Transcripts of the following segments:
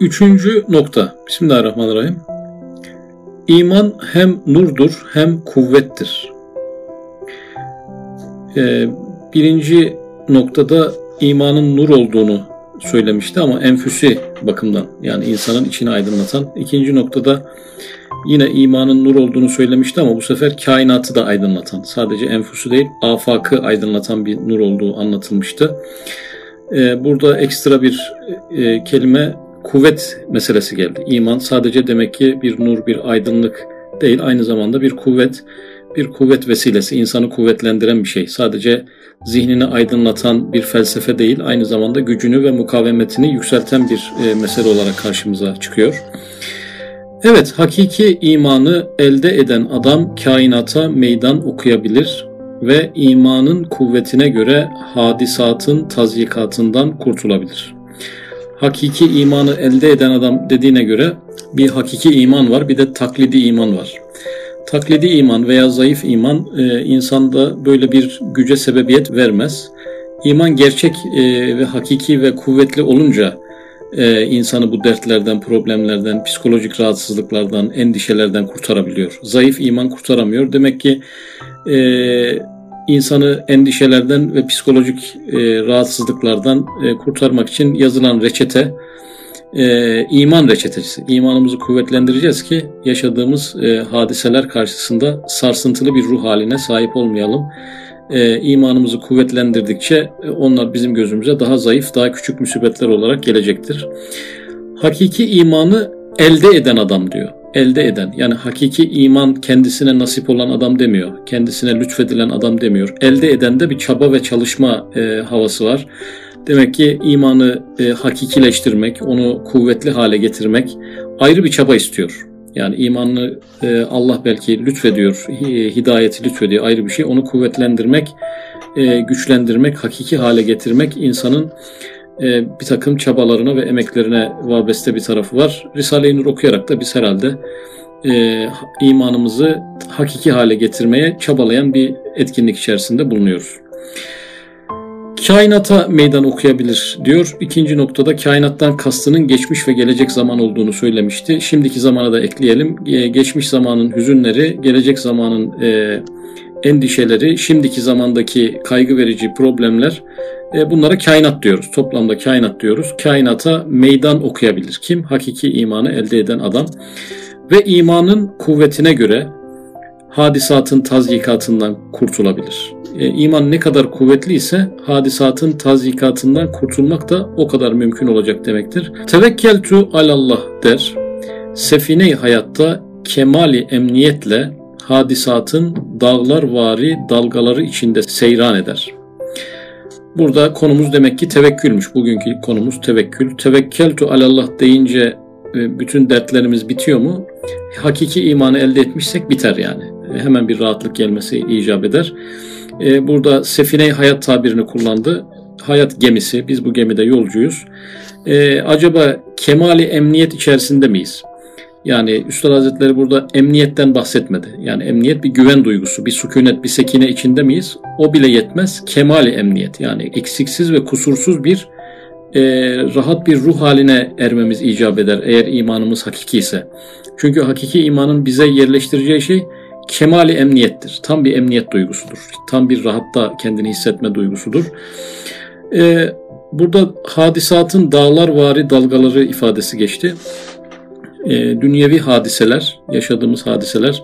Üçüncü nokta. Bismillahirrahmanirrahim. İman hem nurdur hem kuvvettir. Ee, birinci noktada imanın nur olduğunu söylemişti ama enfüsi bakımdan yani insanın içini aydınlatan. İkinci noktada yine imanın nur olduğunu söylemişti ama bu sefer kainatı da aydınlatan. Sadece enfüsü değil afakı aydınlatan bir nur olduğu anlatılmıştı. Ee, burada ekstra bir e, kelime kuvvet meselesi geldi. İman sadece demek ki bir nur, bir aydınlık değil, aynı zamanda bir kuvvet, bir kuvvet vesilesi, insanı kuvvetlendiren bir şey. Sadece zihnini aydınlatan bir felsefe değil, aynı zamanda gücünü ve mukavemetini yükselten bir e, mesele olarak karşımıza çıkıyor. Evet, hakiki imanı elde eden adam kainata meydan okuyabilir ve imanın kuvvetine göre hadisatın tazyikatından kurtulabilir hakiki imanı elde eden adam dediğine göre bir hakiki iman var bir de taklidi iman var. Taklidi iman veya zayıf iman e, insanda böyle bir güce sebebiyet vermez. İman gerçek e, ve hakiki ve kuvvetli olunca e, insanı bu dertlerden, problemlerden, psikolojik rahatsızlıklardan, endişelerden kurtarabiliyor. Zayıf iman kurtaramıyor. Demek ki e, insanı endişelerden ve psikolojik e, rahatsızlıklardan e, kurtarmak için yazılan reçete e, iman reçetesi. İmanımızı kuvvetlendireceğiz ki yaşadığımız e, hadiseler karşısında sarsıntılı bir ruh haline sahip olmayalım. E, imanımızı kuvvetlendirdikçe e, onlar bizim gözümüze daha zayıf, daha küçük musibetler olarak gelecektir. Hakiki imanı elde eden adam diyor elde eden yani hakiki iman kendisine nasip olan adam demiyor. Kendisine lütfedilen adam demiyor. Elde eden de bir çaba ve çalışma e, havası var. Demek ki imanı e, hakikileştirmek, onu kuvvetli hale getirmek ayrı bir çaba istiyor. Yani imanı e, Allah belki lütfediyor, hidayeti lütfediyor ayrı bir şey. Onu kuvvetlendirmek, e, güçlendirmek, hakiki hale getirmek insanın e, bir takım çabalarına ve emeklerine vabeste bir tarafı var. Risale-i Nur okuyarak da biz herhalde e, imanımızı hakiki hale getirmeye çabalayan bir etkinlik içerisinde bulunuyoruz. Kainata meydan okuyabilir diyor. İkinci noktada kainattan kastının geçmiş ve gelecek zaman olduğunu söylemişti. Şimdiki zamana da ekleyelim. Geçmiş zamanın hüzünleri, gelecek zamanın e, endişeleri, şimdiki zamandaki kaygı verici problemler e, bunlara kainat diyoruz. Toplamda kainat diyoruz. Kainata meydan okuyabilir. Kim? Hakiki imanı elde eden adam. Ve imanın kuvvetine göre hadisatın tazyikatından kurtulabilir. E, iman ne kadar kuvvetli ise hadisatın tazyikatından kurtulmak da o kadar mümkün olacak demektir. Tevekkeltu alallah der. Sefine hayatta kemali emniyetle hadisatın dağlar vari dalgaları içinde seyran eder. Burada konumuz demek ki tevekkülmüş. Bugünkü konumuz tevekkül. Tevekkeltu alallah deyince e, bütün dertlerimiz bitiyor mu? Hakiki imanı elde etmişsek biter yani. E, hemen bir rahatlık gelmesi icap eder. E, burada sefine hayat tabirini kullandı. Hayat gemisi, biz bu gemide yolcuyuz. Acaba kemali emniyet içerisinde miyiz? Yani Üstad Hazretleri burada emniyetten bahsetmedi. Yani emniyet bir güven duygusu, bir sükunet, bir sekine içinde miyiz? O bile yetmez. Kemali emniyet yani eksiksiz ve kusursuz bir e, rahat bir ruh haline ermemiz icap eder eğer imanımız hakiki ise. Çünkü hakiki imanın bize yerleştireceği şey kemali emniyettir. Tam bir emniyet duygusudur. Tam bir rahatta kendini hissetme duygusudur. Ee, burada hadisatın dağlar vari dalgaları ifadesi geçti e, dünyevi hadiseler, yaşadığımız hadiseler,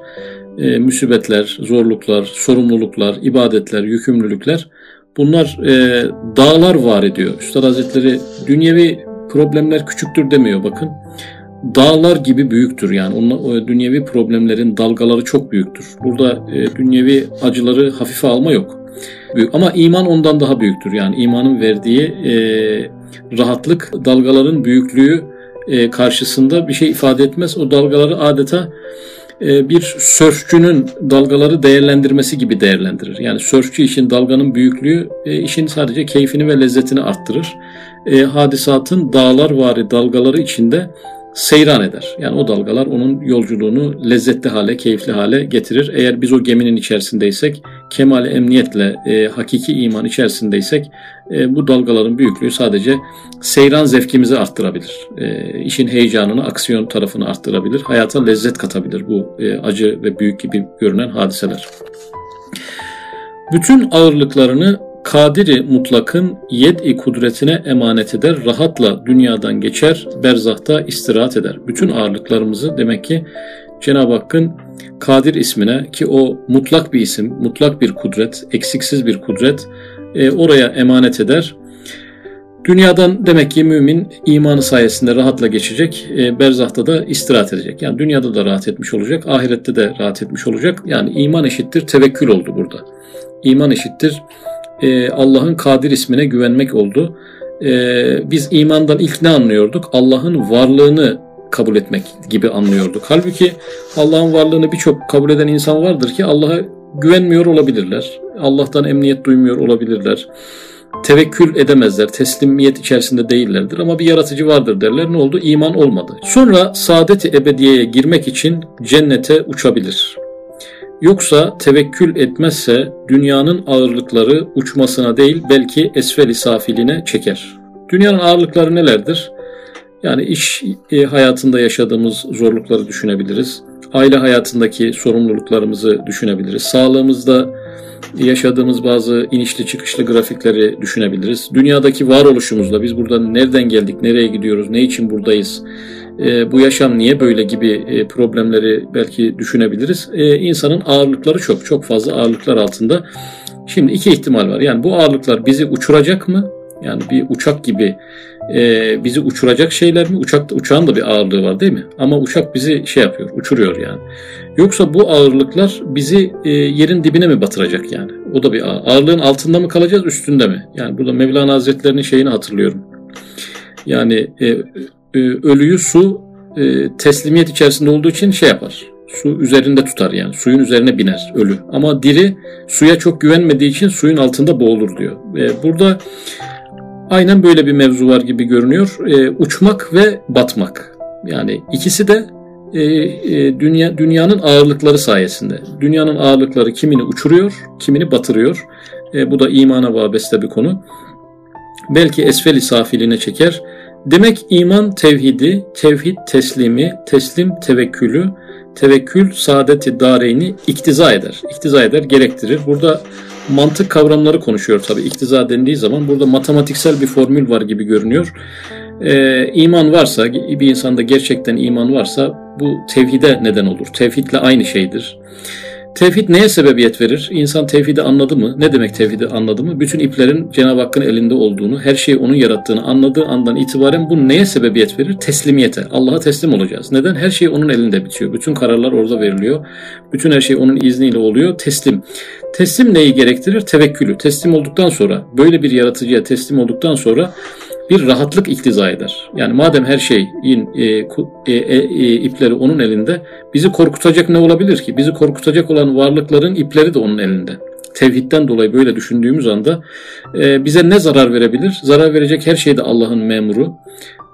e, müsibetler, zorluklar, sorumluluklar, ibadetler, yükümlülükler bunlar e, dağlar var ediyor. Üstad Hazretleri dünyevi problemler küçüktür demiyor bakın. Dağlar gibi büyüktür yani. Onun, dünyevi problemlerin dalgaları çok büyüktür. Burada e, dünyevi acıları hafife alma yok. Büyük. Ama iman ondan daha büyüktür. Yani imanın verdiği e, rahatlık, dalgaların büyüklüğü e, karşısında bir şey ifade etmez. O dalgaları adeta e, bir sörfçünün dalgaları değerlendirmesi gibi değerlendirir. Yani sörfçü için dalganın büyüklüğü e, işin sadece keyfini ve lezzetini arttırır. Hadisatın dağlar vari dalgaları içinde seyran eder. Yani o dalgalar onun yolculuğunu lezzetli hale, keyifli hale getirir. Eğer biz o geminin içerisindeysek, kemal emniyetle e, hakiki iman içerisindeysek e, bu dalgaların büyüklüğü sadece seyran zevkimizi arttırabilir. E, işin heyecanını, aksiyon tarafını arttırabilir. Hayata lezzet katabilir bu e, acı ve büyük gibi görünen hadiseler. Bütün ağırlıklarını Kadiri mutlakın yed-i kudretine emanet eder, rahatla dünyadan geçer, berzahta istirahat eder. Bütün ağırlıklarımızı demek ki Cenab-ı Hakk'ın Kadir ismine ki o mutlak bir isim, mutlak bir kudret, eksiksiz bir kudret e, oraya emanet eder. Dünyadan demek ki mümin imanı sayesinde rahatla geçecek, e, berzahta da istirahat edecek. Yani dünyada da rahat etmiş olacak, ahirette de rahat etmiş olacak. Yani iman eşittir tevekkül oldu burada. İman eşittir e, Allah'ın Kadir ismine güvenmek oldu. E, biz imandan ilk ne anlıyorduk? Allah'ın varlığını kabul etmek gibi anlıyorduk. Halbuki Allah'ın varlığını birçok kabul eden insan vardır ki Allah'a güvenmiyor olabilirler. Allah'tan emniyet duymuyor olabilirler. Tevekkül edemezler, teslimiyet içerisinde değillerdir ama bir yaratıcı vardır derler. Ne oldu? İman olmadı. Sonra saadet-i ebediyeye girmek için cennete uçabilir. Yoksa tevekkül etmezse dünyanın ağırlıkları uçmasına değil belki esfeli safiline çeker. Dünyanın ağırlıkları nelerdir? Yani iş e, hayatında yaşadığımız zorlukları düşünebiliriz. Aile hayatındaki sorumluluklarımızı düşünebiliriz. Sağlığımızda yaşadığımız bazı inişli çıkışlı grafikleri düşünebiliriz. Dünyadaki varoluşumuzla biz burada nereden geldik, nereye gidiyoruz, ne için buradayız, e, bu yaşam niye böyle gibi e, problemleri belki düşünebiliriz. E, insanın ağırlıkları çok, çok fazla ağırlıklar altında. Şimdi iki ihtimal var. Yani bu ağırlıklar bizi uçuracak mı? Yani bir uçak gibi e, bizi uçuracak şeyler mi? Uçak, uçağın da bir ağırlığı var değil mi? Ama uçak bizi şey yapıyor, uçuruyor yani. Yoksa bu ağırlıklar bizi e, yerin dibine mi batıracak yani? O da bir ağır. ağırlığın altında mı kalacağız, üstünde mi? Yani burada Mevlana Hazretleri'nin şeyini hatırlıyorum. Yani e, e, ölüyü su e, teslimiyet içerisinde olduğu için şey yapar. Su üzerinde tutar yani. Suyun üzerine biner ölü. Ama diri suya çok güvenmediği için suyun altında boğulur diyor. E, burada aynen böyle bir mevzu var gibi görünüyor. E, uçmak ve batmak. Yani ikisi de e, e, dünya dünyanın ağırlıkları sayesinde. Dünyanın ağırlıkları kimini uçuruyor, kimini batırıyor. E, bu da imana vabeste bir konu. Belki esfeli safiline çeker. Demek iman tevhidi, tevhid teslimi, teslim tevekkülü, tevekkül saadeti dareyni iktiza eder. İktiza eder, gerektirir. Burada mantık kavramları konuşuyor tabii. İktiza dendiği zaman burada matematiksel bir formül var gibi görünüyor. Ee, iman varsa, bir insanda gerçekten iman varsa bu tevhide neden olur. Tevhidle aynı şeydir. Tevhid neye sebebiyet verir? İnsan tevhidi anladı mı? Ne demek tevhidi anladı mı? Bütün iplerin Cenab-ı Hakk'ın elinde olduğunu, her şeyi onun yarattığını anladığı andan itibaren bu neye sebebiyet verir? Teslimiyete. Allah'a teslim olacağız. Neden? Her şey onun elinde bitiyor. Bütün kararlar orada veriliyor. Bütün her şey onun izniyle oluyor. Teslim. Teslim neyi gerektirir? Tevekkülü. Teslim olduktan sonra, böyle bir yaratıcıya teslim olduktan sonra bir rahatlık iktiza eder. Yani madem her şeyin e, e, e, e, ipleri onun elinde, bizi korkutacak ne olabilir ki? Bizi korkutacak olan varlıkların ipleri de onun elinde. Tevhidden dolayı böyle düşündüğümüz anda e, bize ne zarar verebilir? Zarar verecek her şey de Allah'ın memuru.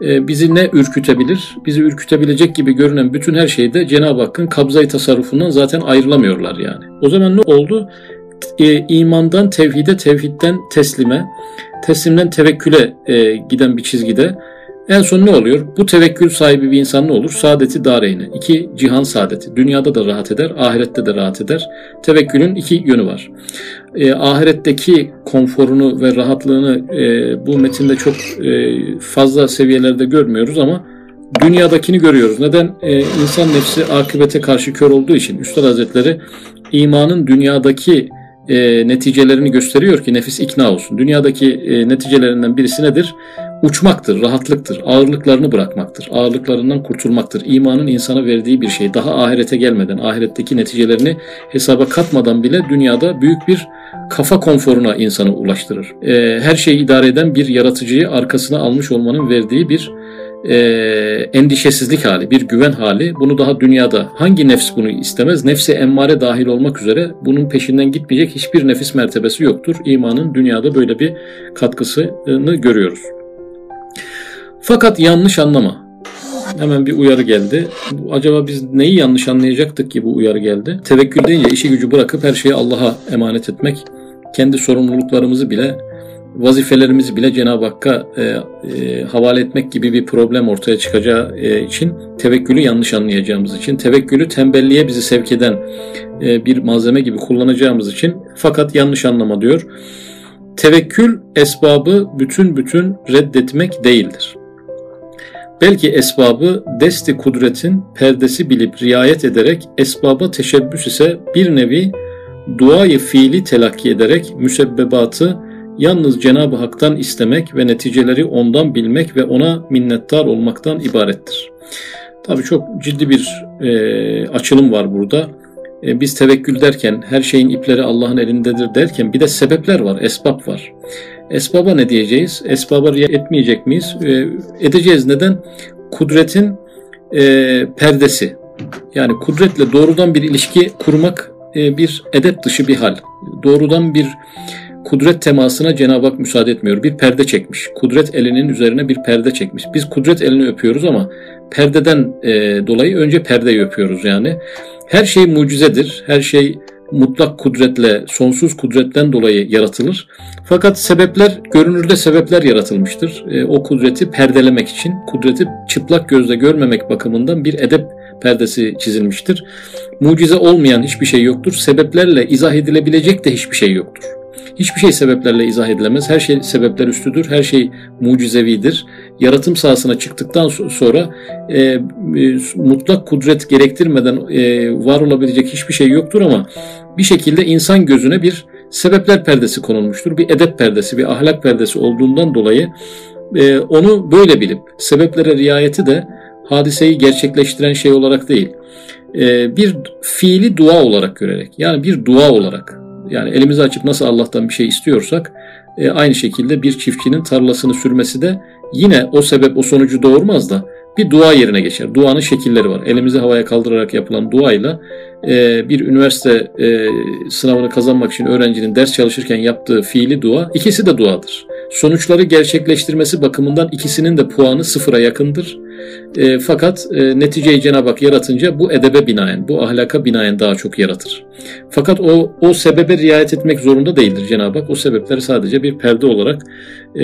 E, bizi ne ürkütebilir? Bizi ürkütebilecek gibi görünen bütün her şeyde Cenab-ı Hakk'ın kabzayı tasarrufundan zaten ayrılamıyorlar yani. O zaman ne oldu? E, imandan tevhide, tevhidden teslime, teslimden tevekküle e, giden bir çizgide en son ne oluyor? Bu tevekkül sahibi bir insan ne olur? Saadeti dareyne. İki cihan saadeti. Dünyada da rahat eder, ahirette de rahat eder. Tevekkülün iki yönü var. E, ahiretteki konforunu ve rahatlığını e, bu metinde çok e, fazla seviyelerde görmüyoruz ama dünyadakini görüyoruz. Neden? E, insan nefsi akıbete karşı kör olduğu için Üstad Hazretleri imanın dünyadaki e, neticelerini gösteriyor ki nefis ikna olsun. Dünyadaki e, neticelerinden birisi nedir? Uçmaktır, rahatlıktır, ağırlıklarını bırakmaktır, ağırlıklarından kurtulmaktır. İmanın insana verdiği bir şey. Daha ahirete gelmeden, ahiretteki neticelerini hesaba katmadan bile dünyada büyük bir kafa konforuna insanı ulaştırır. E, her şeyi idare eden bir yaratıcıyı arkasına almış olmanın verdiği bir e, endişesizlik hali, bir güven hali. Bunu daha dünyada hangi nefs bunu istemez? Nefsi emmare dahil olmak üzere bunun peşinden gitmeyecek hiçbir nefis mertebesi yoktur. İmanın dünyada böyle bir katkısını görüyoruz. Fakat yanlış anlama. hemen bir uyarı geldi. Acaba biz neyi yanlış anlayacaktık ki bu uyarı geldi? Tevekkül deyince işi gücü bırakıp her şeyi Allah'a emanet etmek, kendi sorumluluklarımızı bile vazifelerimizi bile Cenab-ı Hakk'a e, e, havale etmek gibi bir problem ortaya çıkacağı e, için tevekkülü yanlış anlayacağımız için tevekkülü tembelliğe bizi sevk eden e, bir malzeme gibi kullanacağımız için fakat yanlış anlama diyor. Tevekkül esbabı bütün bütün reddetmek değildir. Belki esbabı desti kudretin perdesi bilip riayet ederek esbaba teşebbüs ise bir nevi duayı fiili telakki ederek müsebbebatı yalnız Cenab-ı Hak'tan istemek ve neticeleri ondan bilmek ve ona minnettar olmaktan ibarettir. Tabi çok ciddi bir e, açılım var burada. E, biz tevekkül derken her şeyin ipleri Allah'ın elindedir derken bir de sebepler var, esbab var. Esbaba ne diyeceğiz? Esbaba riayet etmeyecek miyiz? E, edeceğiz. Neden? Kudretin e, perdesi. Yani kudretle doğrudan bir ilişki kurmak e, bir edep dışı bir hal. Doğrudan bir kudret temasına Cenab-ı Hak müsaade etmiyor. Bir perde çekmiş. Kudret elinin üzerine bir perde çekmiş. Biz kudret elini öpüyoruz ama perdeden e, dolayı önce perdeyi öpüyoruz yani. Her şey mucizedir. Her şey mutlak kudretle, sonsuz kudretten dolayı yaratılır. Fakat sebepler, görünürde sebepler yaratılmıştır. E, o kudreti perdelemek için, kudreti çıplak gözle görmemek bakımından bir edep perdesi çizilmiştir. Mucize olmayan hiçbir şey yoktur. Sebeplerle izah edilebilecek de hiçbir şey yoktur. Hiçbir şey sebeplerle izah edilemez. Her şey sebepler üstüdür. Her şey mucizevidir. Yaratım sahasına çıktıktan sonra e, e, mutlak kudret gerektirmeden e, var olabilecek hiçbir şey yoktur ama bir şekilde insan gözüne bir sebepler perdesi konulmuştur. Bir edep perdesi, bir ahlak perdesi olduğundan dolayı e, onu böyle bilip sebeplere riayeti de hadiseyi gerçekleştiren şey olarak değil, e, bir fiili dua olarak görerek yani bir dua olarak yani elimizi açıp nasıl Allah'tan bir şey istiyorsak e, aynı şekilde bir çiftçinin tarlasını sürmesi de yine o sebep o sonucu doğurmaz da bir dua yerine geçer. Duanın şekilleri var. Elimizi havaya kaldırarak yapılan duayla e, bir üniversite e, sınavını kazanmak için öğrencinin ders çalışırken yaptığı fiili dua ikisi de duadır. Sonuçları gerçekleştirmesi bakımından ikisinin de puanı sıfıra yakındır. E, fakat e, neticeyi Cenab-ı Hak yaratınca bu edebe binaen, bu ahlaka binaen daha çok yaratır. Fakat o, o sebebe riayet etmek zorunda değildir Cenab-ı Hak. O sebepleri sadece bir perde olarak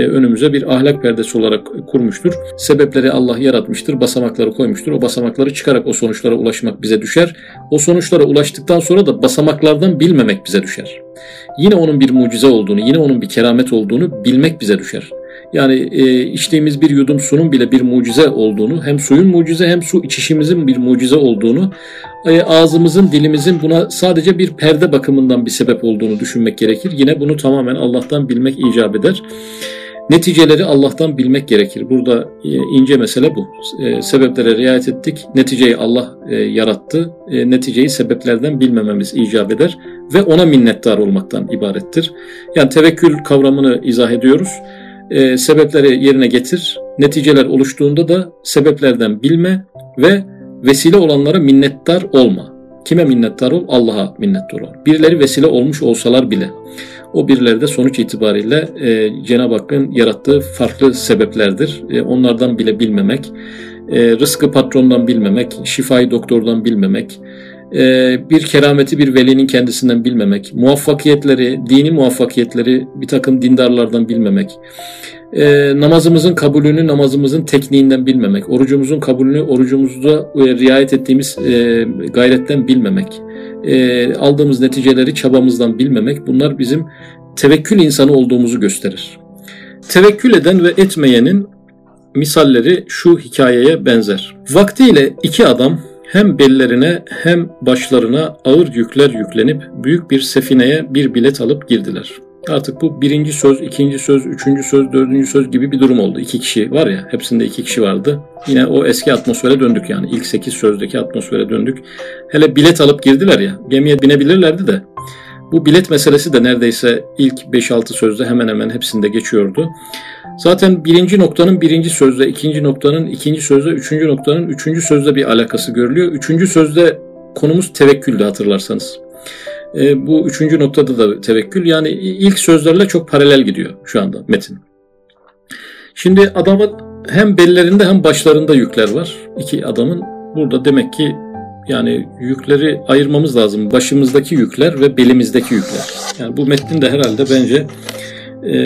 önümüze bir ahlak perdesi olarak kurmuştur. Sebepleri Allah yaratmıştır, basamakları koymuştur. O basamakları çıkarak o sonuçlara ulaşmak bize düşer. O sonuçlara ulaştıktan sonra da basamaklardan bilmemek bize düşer. Yine onun bir mucize olduğunu, yine onun bir keramet olduğunu bilmek bize düşer. Yani e, içtiğimiz bir yudum sunun bile bir mucize olduğunu, hem suyun mucize hem su içişimizin bir mucize olduğunu, e, ağzımızın, dilimizin buna sadece bir perde bakımından bir sebep olduğunu düşünmek gerekir. Yine bunu tamamen Allah'tan bilmek icap eder. Neticeleri Allah'tan bilmek gerekir. Burada e, ince mesele bu. E, sebeplere riayet ettik. Neticeyi Allah e, yarattı. Neticeyi sebeplerden bilmememiz icap eder ve ona minnettar olmaktan ibarettir. Yani tevekkül kavramını izah ediyoruz. Sebepleri yerine getir. Neticeler oluştuğunda da sebeplerden bilme ve vesile olanlara minnettar olma. Kime minnettar ol? Allah'a minnettar ol. Birileri vesile olmuş olsalar bile. O birileri de sonuç itibariyle e, Cenab-ı Hakk'ın yarattığı farklı sebeplerdir. E, onlardan bile bilmemek, e, rızkı patrondan bilmemek, şifayı doktordan bilmemek, e, bir kerameti bir velinin kendisinden bilmemek, muvaffakiyetleri, dini muvaffakiyetleri bir takım dindarlardan bilmemek, e, namazımızın kabulünü namazımızın tekniğinden bilmemek, orucumuzun kabulünü orucumuzda e, riayet ettiğimiz e, gayretten bilmemek, e, aldığımız neticeleri çabamızdan bilmemek. Bunlar bizim tevekkül insanı olduğumuzu gösterir. Tevekkül eden ve etmeyenin misalleri şu hikayeye benzer. Vaktiyle iki adam hem bellerine hem başlarına ağır yükler yüklenip büyük bir sefineye bir bilet alıp girdiler. Artık bu birinci söz, ikinci söz, üçüncü söz, dördüncü söz gibi bir durum oldu. İki kişi var ya, hepsinde iki kişi vardı. Yine o eski atmosfere döndük yani. İlk sekiz sözdeki atmosfere döndük. Hele bilet alıp girdiler ya, gemiye binebilirlerdi de. Bu bilet meselesi de neredeyse ilk 5-6 sözde hemen hemen hepsinde geçiyordu. Zaten birinci noktanın birinci sözde, ikinci noktanın ikinci sözde, üçüncü noktanın üçüncü sözde bir alakası görülüyor. Üçüncü sözde konumuz tevekküldü hatırlarsanız. E, bu üçüncü noktada da tevekkül. Yani ilk sözlerle çok paralel gidiyor şu anda metin. Şimdi adama hem bellerinde hem başlarında yükler var. İki adamın burada demek ki yani yükleri ayırmamız lazım. Başımızdaki yükler ve belimizdeki yükler. Yani bu metnin de herhalde bence e,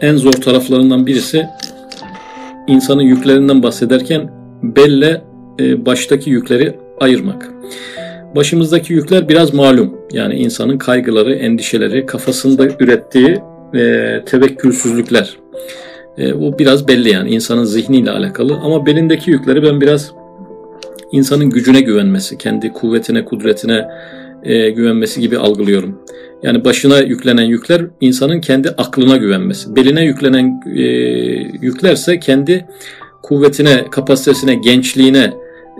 en zor taraflarından birisi insanın yüklerinden bahsederken belle e, baştaki yükleri ayırmak. Başımızdaki yükler biraz malum. Yani insanın kaygıları, endişeleri, kafasında ürettiği e, tevekkülsüzlükler. E, bu biraz belli yani insanın zihniyle alakalı. Ama belindeki yükleri ben biraz insanın gücüne güvenmesi, kendi kuvvetine, kudretine e, güvenmesi gibi algılıyorum. Yani başına yüklenen yükler insanın kendi aklına güvenmesi. Beline yüklenen e, yüklerse kendi kuvvetine, kapasitesine, gençliğine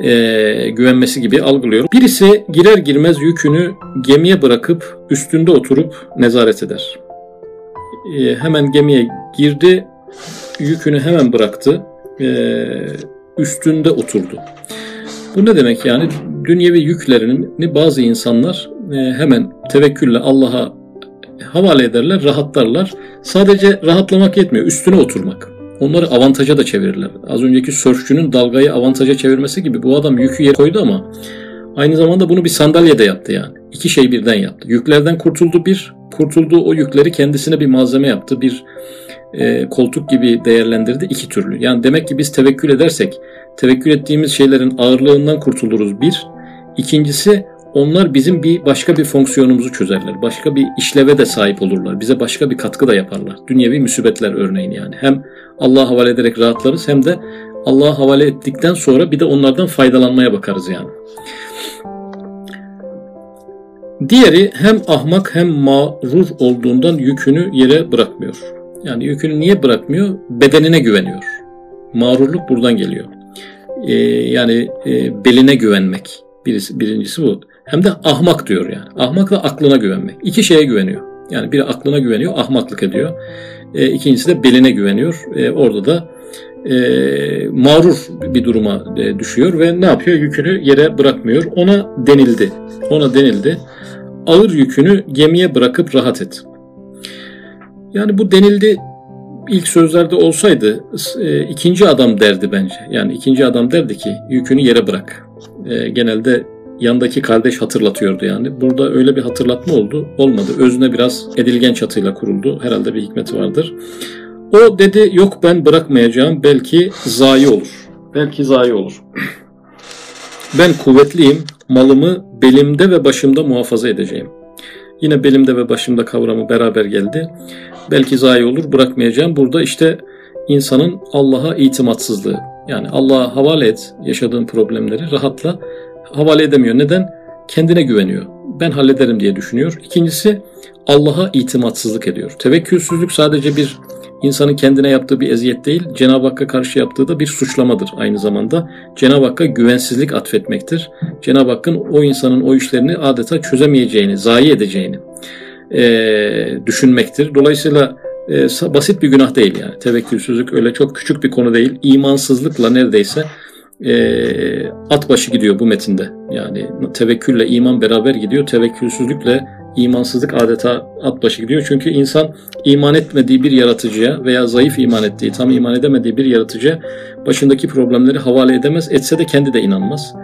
e, güvenmesi gibi algılıyorum. Birisi girer girmez yükünü gemiye bırakıp üstünde oturup nezaret eder. E, hemen gemiye girdi, yükünü hemen bıraktı, e, üstünde oturdu. Bu ne demek yani? Dünyevi yüklerini bazı insanlar hemen tevekkülle Allah'a havale ederler, rahatlarlar. Sadece rahatlamak yetmiyor, üstüne oturmak. Onları avantaja da çevirirler. Az önceki sörfçünün dalgayı avantaja çevirmesi gibi bu adam yükü yere koydu ama aynı zamanda bunu bir sandalyede yaptı yani. İki şey birden yaptı. Yüklerden kurtuldu bir, kurtulduğu o yükleri kendisine bir malzeme yaptı. Bir e, koltuk gibi değerlendirdi iki türlü. Yani demek ki biz tevekkül edersek tevekkül ettiğimiz şeylerin ağırlığından kurtuluruz bir. İkincisi onlar bizim bir başka bir fonksiyonumuzu çözerler. Başka bir işleve de sahip olurlar. Bize başka bir katkı da yaparlar. Dünyevi müsibetler örneğin yani. Hem Allah'a havale ederek rahatlarız hem de Allah'a havale ettikten sonra bir de onlardan faydalanmaya bakarız yani. Diğeri hem ahmak hem mağrur olduğundan yükünü yere bırakmıyor. Yani yükünü niye bırakmıyor? Bedenine güveniyor. Mağrurluk buradan geliyor. Ee, yani e, beline güvenmek. Birisi, birincisi bu. Hem de ahmak diyor yani. Ahmak da aklına güvenmek. İki şeye güveniyor. Yani biri aklına güveniyor, ahmaklık ediyor. E, ikincisi de beline güveniyor. E, orada da e, mağrur bir duruma e, düşüyor ve ne yapıyor? Yükünü yere bırakmıyor. Ona denildi. Ona denildi. Ağır yükünü gemiye bırakıp rahat et. Yani bu denildi ilk sözlerde olsaydı e, ikinci adam derdi bence. Yani ikinci adam derdi ki yükünü yere bırak. E, genelde yandaki kardeş hatırlatıyordu yani. Burada öyle bir hatırlatma oldu. Olmadı. Özüne biraz edilgen çatıyla kuruldu. Herhalde bir hikmeti vardır. O dedi yok ben bırakmayacağım. Belki zayi olur. Belki zayi olur. Ben kuvvetliyim. Malımı belimde ve başımda muhafaza edeceğim. Yine belimde ve başımda kavramı beraber geldi. Belki zayi olur bırakmayacağım. Burada işte insanın Allah'a itimatsızlığı. Yani Allah'a havale et yaşadığın problemleri rahatla havale edemiyor. Neden? Kendine güveniyor. Ben hallederim diye düşünüyor. İkincisi Allah'a itimatsızlık ediyor. Tevekkülsüzlük sadece bir insanın kendine yaptığı bir eziyet değil, Cenab-ı Hakk'a karşı yaptığı da bir suçlamadır aynı zamanda. Cenab-ı Hakk'a güvensizlik atfetmektir. Cenab-ı Hakk'ın o insanın o işlerini adeta çözemeyeceğini, zayi edeceğini e, düşünmektir. Dolayısıyla e, basit bir günah değil yani. Tevekkülsüzlük öyle çok küçük bir konu değil. İmansızlıkla neredeyse e, at başı gidiyor bu metinde. Yani tevekkülle iman beraber gidiyor. Tevekkülsüzlükle imansızlık adeta at başı gidiyor. Çünkü insan iman etmediği bir yaratıcıya veya zayıf iman ettiği, tam iman edemediği bir yaratıcıya başındaki problemleri havale edemez. Etse de kendi de inanmaz.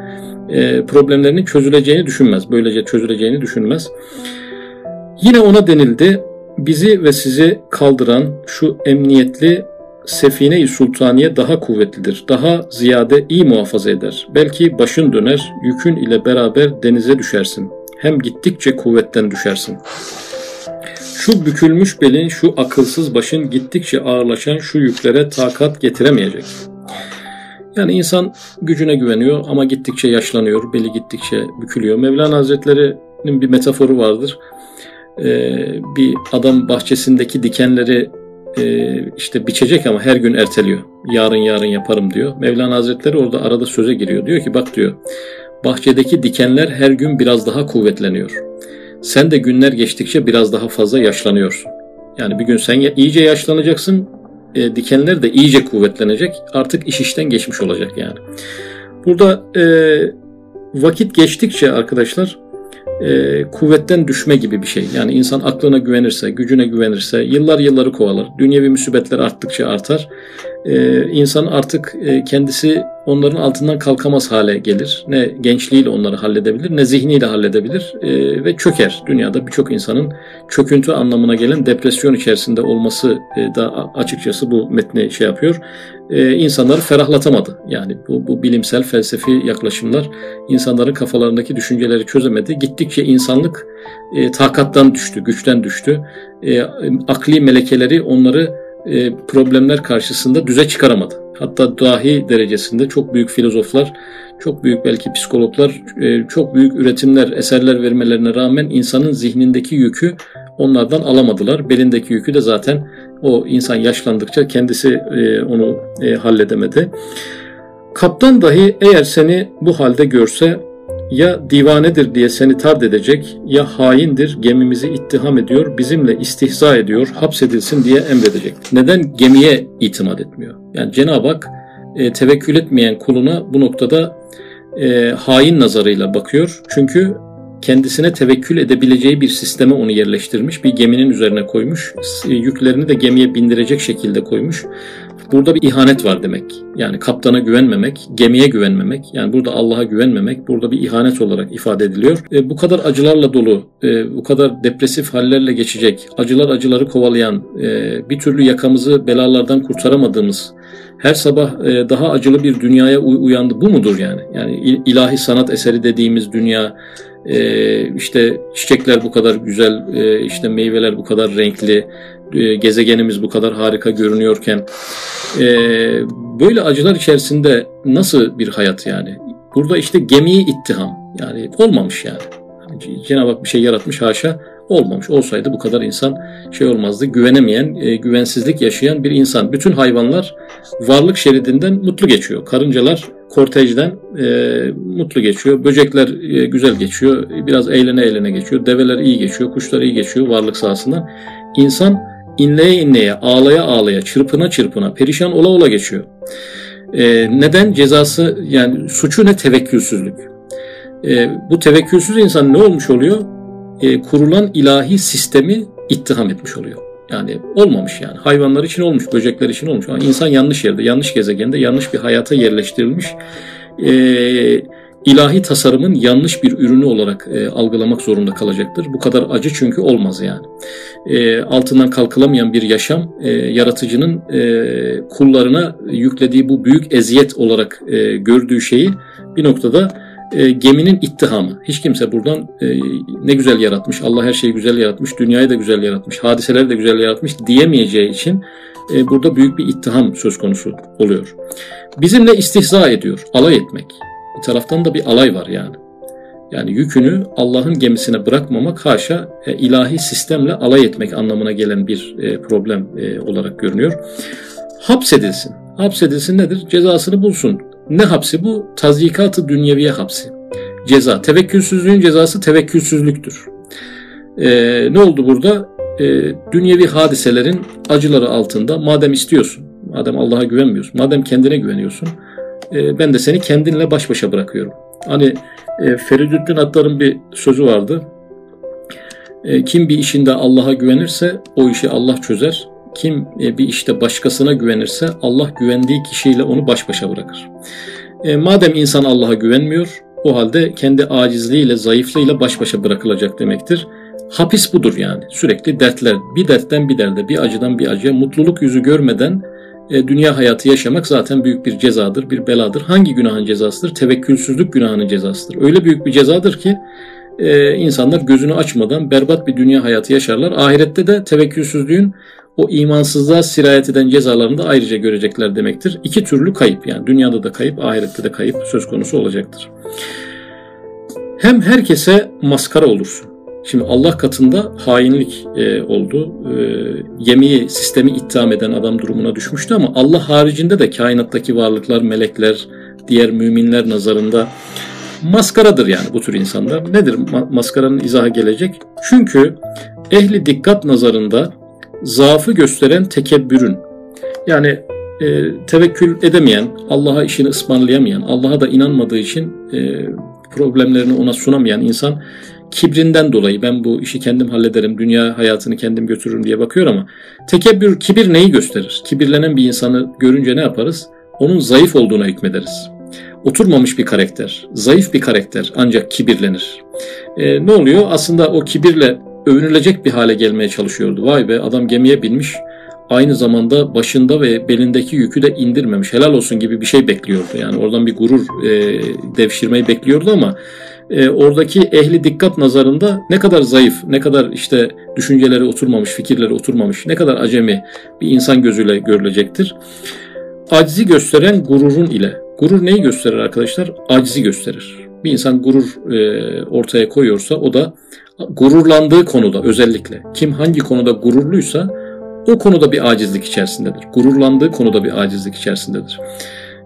E, problemlerinin çözüleceğini düşünmez. Böylece çözüleceğini düşünmez. Yine ona denildi, bizi ve sizi kaldıran şu emniyetli Sefine-i Sultaniye daha kuvvetlidir, daha ziyade iyi muhafaza eder. Belki başın döner, yükün ile beraber denize düşersin. Hem gittikçe kuvvetten düşersin. Şu bükülmüş belin, şu akılsız başın gittikçe ağırlaşan şu yüklere takat getiremeyecek. Yani insan gücüne güveniyor ama gittikçe yaşlanıyor, beli gittikçe bükülüyor. Mevlana Hazretleri'nin bir metaforu vardır. Ee, bir adam bahçesindeki dikenleri e, işte biçecek ama her gün erteliyor. Yarın yarın yaparım diyor. Mevlana Hazretleri orada arada söze giriyor. Diyor ki bak diyor bahçedeki dikenler her gün biraz daha kuvvetleniyor. Sen de günler geçtikçe biraz daha fazla yaşlanıyorsun. Yani bir gün sen iyice yaşlanacaksın, e, dikenler de iyice kuvvetlenecek. Artık iş işten geçmiş olacak yani. Burada e, vakit geçtikçe arkadaşlar e, kuvvetten düşme gibi bir şey. Yani insan aklına güvenirse, gücüne güvenirse, yıllar yılları kovalar. Dünyevi müsibetler arttıkça artar. E, insan artık e, kendisi onların altından kalkamaz hale gelir. Ne gençliğiyle onları halledebilir ne zihniyle halledebilir e, ve çöker. Dünyada birçok insanın çöküntü anlamına gelen depresyon içerisinde olması e, da açıkçası bu metni şey yapıyor. İnsanları ferahlatamadı. Yani bu, bu bilimsel felsefi yaklaşımlar insanların kafalarındaki düşünceleri çözemedi. Gittikçe insanlık takattan düştü, güçten düştü. Akli melekeleri onları problemler karşısında düze çıkaramadı. Hatta dahi derecesinde çok büyük filozoflar, çok büyük belki psikologlar, e, çok büyük üretimler, eserler vermelerine rağmen insanın zihnindeki yükü onlardan alamadılar. Belindeki yükü de zaten o insan yaşlandıkça kendisi e, onu halledemedi. Kaptan dahi eğer seni bu halde görse ya divanedir diye seni tard edecek ya haindir gemimizi ittiham ediyor bizimle istihza ediyor hapsedilsin diye emredecek. Neden gemiye itimat etmiyor? Yani Cenab-ı Hak e, tevekkül etmeyen kuluna bu noktada e, hain nazarıyla bakıyor. Çünkü kendisine tevekkül edebileceği bir sisteme onu yerleştirmiş. Bir geminin üzerine koymuş. Yüklerini de gemiye bindirecek şekilde koymuş. Burada bir ihanet var demek. Yani kaptana güvenmemek, gemiye güvenmemek, yani burada Allah'a güvenmemek burada bir ihanet olarak ifade ediliyor. E, bu kadar acılarla dolu, e, bu kadar depresif hallerle geçecek, acılar acıları kovalayan, e, bir türlü yakamızı belalardan kurtaramadığımız, her sabah e, daha acılı bir dünyaya uyandı. Bu mudur yani? Yani ilahi sanat eseri dediğimiz dünya, e, işte çiçekler bu kadar güzel, e, işte meyveler bu kadar renkli, e, gezegenimiz bu kadar harika görünüyorken e, böyle acılar içerisinde nasıl bir hayat yani? Burada işte gemiyi ittiham yani olmamış yani. yani Cenab-ı Hak bir şey yaratmış haşa olmamış. Olsaydı bu kadar insan şey olmazdı. Güvenemeyen, e, güvensizlik yaşayan bir insan. Bütün hayvanlar varlık şeridinden mutlu geçiyor. Karıncalar kortejden e, mutlu geçiyor. Böcekler e, güzel geçiyor. Biraz eğlene eğlene geçiyor. Develer iyi geçiyor. Kuşlar iyi geçiyor varlık sahasından. İnsan inleye inleye, ağlaya ağlaya, çırpına çırpına, perişan ola ola geçiyor. E, neden? Cezası yani suçu ne? Tevekkülsüzlük. E, bu tevekkülsüz insan ne olmuş oluyor? E, kurulan ilahi sistemi ittiham etmiş oluyor. Yani olmamış yani. Hayvanlar için olmuş, böcekler için olmuş. Ama insan yanlış yerde, yanlış gezegende, yanlış bir hayata yerleştirilmiş. Eee ilahi tasarımın yanlış bir ürünü olarak e, algılamak zorunda kalacaktır. Bu kadar acı çünkü olmaz yani. E, altından kalkılamayan bir yaşam e, yaratıcının e, kullarına yüklediği bu büyük eziyet olarak e, gördüğü şeyi bir noktada e, geminin ittihamı. Hiç kimse buradan e, ne güzel yaratmış, Allah her şeyi güzel yaratmış, dünyayı da güzel yaratmış, hadiseleri de güzel yaratmış diyemeyeceği için e, burada büyük bir ittiham söz konusu oluyor. Bizimle istihza ediyor, alay etmek. Bir taraftan da bir alay var yani. Yani yükünü Allah'ın gemisine bırakmamak haşa e, ilahi sistemle alay etmek anlamına gelen bir e, problem e, olarak görünüyor. Hapsedilsin. Hapsedilsin nedir? Cezasını bulsun. Ne hapsi bu? Tazyikatı dünyeviye hapsi. Ceza. Tevekkülsüzlüğün cezası tevekkülsüzlüktür. Ee, ne oldu burada? Ee, dünyevi hadiselerin acıları altında madem istiyorsun, madem Allah'a güvenmiyorsun, madem kendine güveniyorsun, e, ben de seni kendinle baş başa bırakıyorum. Hani e, Feridüddin Attar'ın bir sözü vardı. E, kim bir işinde Allah'a güvenirse o işi Allah çözer. Kim e, bir işte başkasına güvenirse Allah güvendiği kişiyle onu baş başa bırakır. E, madem insan Allah'a güvenmiyor, o halde kendi acizliğiyle, zayıflığıyla baş başa bırakılacak demektir. Hapis budur yani. Sürekli dertler, bir dertten bir derde, bir acıdan bir acıya, mutluluk yüzü görmeden e, dünya hayatı yaşamak zaten büyük bir cezadır, bir beladır. Hangi günahın cezasıdır? Tevekkülsüzlük günahının cezasıdır. Öyle büyük bir cezadır ki insanlar gözünü açmadan berbat bir dünya hayatı yaşarlar. Ahirette de tevekkülsüzlüğün o imansızlığa sirayet eden cezalarını da ayrıca görecekler demektir. İki türlü kayıp yani dünyada da kayıp, ahirette de kayıp söz konusu olacaktır. Hem herkese maskara olursun. Şimdi Allah katında hainlik e, oldu. E, yemeği, sistemi ittiham eden adam durumuna düşmüştü ama Allah haricinde de kainattaki varlıklar, melekler, diğer müminler nazarında maskaradır yani bu tür insanlar. Nedir ma- maskaranın izahı gelecek? Çünkü ehli dikkat nazarında zaafı gösteren tekebbürün yani e, tevekkül edemeyen, Allah'a işini ısmarlayamayan, Allah'a da inanmadığı için e, problemlerini ona sunamayan insan kibrinden dolayı ben bu işi kendim hallederim, dünya hayatını kendim götürürüm diye bakıyor ama tekebbür, kibir neyi gösterir? Kibirlenen bir insanı görünce ne yaparız? Onun zayıf olduğuna hükmederiz. Oturmamış bir karakter, zayıf bir karakter ancak kibirlenir. E, ne oluyor? Aslında o kibirle övünülecek bir hale gelmeye çalışıyordu. Vay be adam gemiye binmiş, aynı zamanda başında ve belindeki yükü de indirmemiş. Helal olsun gibi bir şey bekliyordu. Yani oradan bir gurur e, devşirmeyi bekliyordu ama e, oradaki ehli dikkat nazarında ne kadar zayıf, ne kadar işte düşünceleri oturmamış, fikirleri oturmamış, ne kadar acemi bir insan gözüyle görülecektir. Acizi gösteren gururun ile. Gurur neyi gösterir arkadaşlar? Acizi gösterir. Bir insan gurur e, ortaya koyuyorsa o da gururlandığı konuda özellikle kim hangi konuda gururluysa o konuda bir acizlik içerisindedir. Gururlandığı konuda bir acizlik içerisindedir.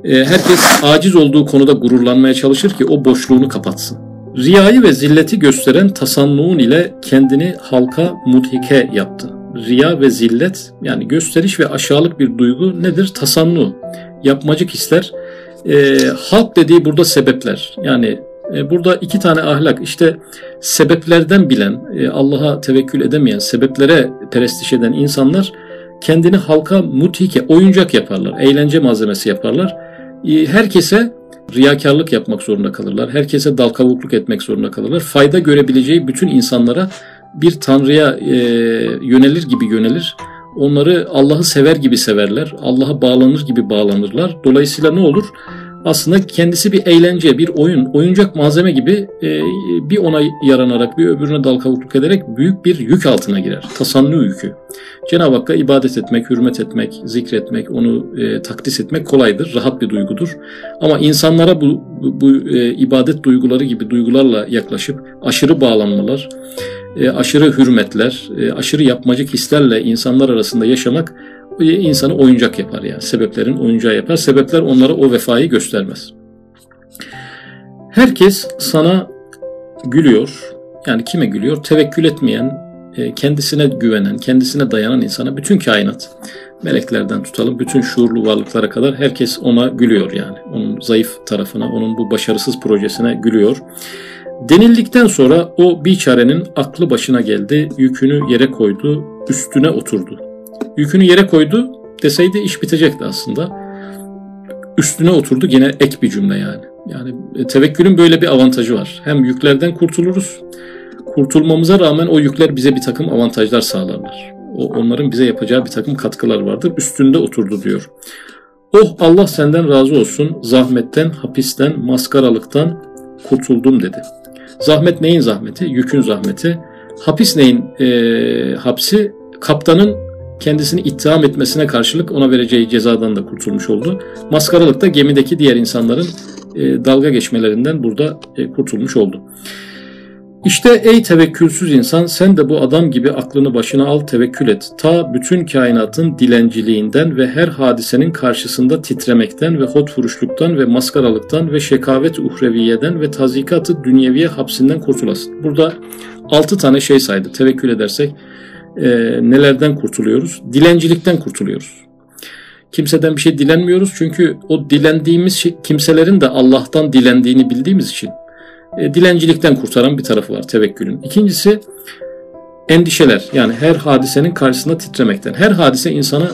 E, herkes aciz olduğu konuda gururlanmaya çalışır ki o boşluğunu kapatsın. Riyayı ve zilleti gösteren tasannuğun ile kendini halka mudhike yaptı. Riya ve zillet yani gösteriş ve aşağılık bir duygu nedir? Tasannu, yapmacık hisler. E, halk dediği burada sebepler. Yani burada iki tane ahlak işte sebeplerden bilen, e, Allah'a tevekkül edemeyen, sebeplere perestiş eden insanlar kendini halka mutike, oyuncak yaparlar, eğlence malzemesi yaparlar. E, herkese riyakarlık yapmak zorunda kalırlar. Herkese dal kavukluk etmek zorunda kalırlar. Fayda görebileceği bütün insanlara bir tanrıya yönelir gibi yönelir. Onları Allah'ı sever gibi severler. Allah'a bağlanır gibi bağlanırlar. Dolayısıyla ne olur? Aslında kendisi bir eğlence, bir oyun, oyuncak malzeme gibi e, bir ona yaranarak, bir öbürüne dal kavukluk ederek büyük bir yük altına girer. Tasannu yükü. Cenab-ı Hakk'a ibadet etmek, hürmet etmek, zikretmek, onu e, takdis etmek kolaydır, rahat bir duygudur. Ama insanlara bu, bu, bu e, ibadet duyguları gibi duygularla yaklaşıp aşırı bağlanmalar, e, aşırı hürmetler, e, aşırı yapmacık hislerle insanlar arasında yaşamak insanı oyuncak yapar yani. Sebeplerin oyuncağı yapar. Sebepler onlara o vefayı göstermez. Herkes sana gülüyor. Yani kime gülüyor? Tevekkül etmeyen, e, kendisine güvenen, kendisine dayanan insana bütün kainat, meleklerden tutalım bütün şuurlu varlıklara kadar herkes ona gülüyor yani. Onun zayıf tarafına, onun bu başarısız projesine gülüyor. Denildikten sonra o biçarenin aklı başına geldi, yükünü yere koydu, üstüne oturdu yükünü yere koydu deseydi iş bitecekti aslında. Üstüne oturdu yine ek bir cümle yani. Yani e, tevekkülün böyle bir avantajı var. Hem yüklerden kurtuluruz. Kurtulmamıza rağmen o yükler bize bir takım avantajlar sağlarlar. O, onların bize yapacağı bir takım katkılar vardır. Üstünde oturdu diyor. Oh Allah senden razı olsun. Zahmetten, hapisten, maskaralıktan kurtuldum dedi. Zahmet neyin zahmeti? Yükün zahmeti. Hapis neyin e, hapsi? Kaptanın kendisini ittiham etmesine karşılık ona vereceği cezadan da kurtulmuş oldu. Maskaralık da gemideki diğer insanların e, dalga geçmelerinden burada e, kurtulmuş oldu. İşte ey tevekkülsüz insan sen de bu adam gibi aklını başına al tevekkül et. Ta bütün kainatın dilenciliğinden ve her hadisenin karşısında titremekten ve hot vuruşluktan ve maskaralıktan ve şekavet uhreviyeden ve tazikatı dünyeviye hapsinden kurtulasın. Burada altı tane şey saydı tevekkül edersek e, nelerden kurtuluyoruz? Dilencilikten kurtuluyoruz. Kimseden bir şey dilenmiyoruz çünkü o dilendiğimiz şey, kimselerin de Allah'tan dilendiğini bildiğimiz için e, dilencilikten kurtaran bir tarafı var tevekkülün. İkincisi endişeler yani her hadisenin karşısında titremekten. Her hadise insana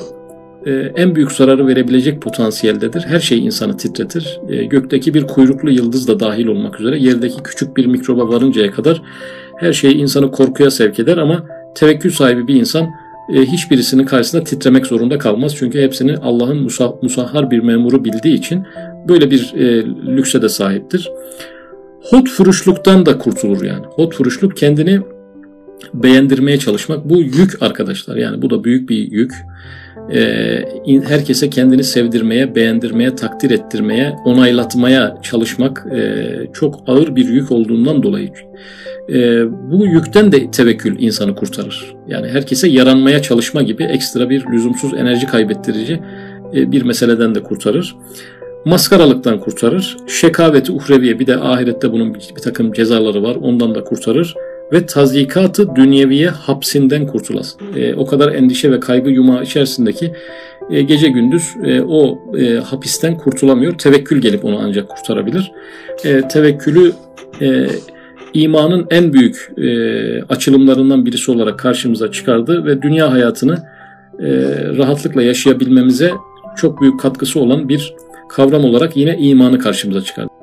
e, en büyük zararı verebilecek potansiyeldedir. Her şey insanı titretir. E, gökteki bir kuyruklu yıldız da dahil olmak üzere yerdeki küçük bir mikroba varıncaya kadar her şey insanı korkuya sevk eder ama tevekkül sahibi bir insan e, hiçbirisinin karşısında titremek zorunda kalmaz. Çünkü hepsini Allah'ın musa, musahhar bir memuru bildiği için böyle bir e, lükse de sahiptir. Hot furuşluktan da kurtulur yani. Hot furuşluk kendini beğendirmeye çalışmak. Bu yük arkadaşlar yani bu da büyük bir yük. Ee, herkese kendini sevdirmeye, beğendirmeye, takdir ettirmeye, onaylatmaya çalışmak e, çok ağır bir yük olduğundan dolayı e, bu yükten de tevekkül insanı kurtarır. Yani herkese yaranmaya çalışma gibi ekstra bir lüzumsuz enerji kaybettirici e, bir meseleden de kurtarır. Maskaralıktan kurtarır. Şekaveti uhreviye bir de ahirette bunun bir takım cezaları var ondan da kurtarır. Ve tazikatı dünyeviye hapsinden kurtulasın. E, o kadar endişe ve kaygı yumağı içerisindeki e, gece gündüz e, o e, hapisten kurtulamıyor. Tevekkül gelip onu ancak kurtarabilir. E, tevekkülü e, imanın en büyük e, açılımlarından birisi olarak karşımıza çıkardı ve dünya hayatını e, rahatlıkla yaşayabilmemize çok büyük katkısı olan bir kavram olarak yine imanı karşımıza çıkardı.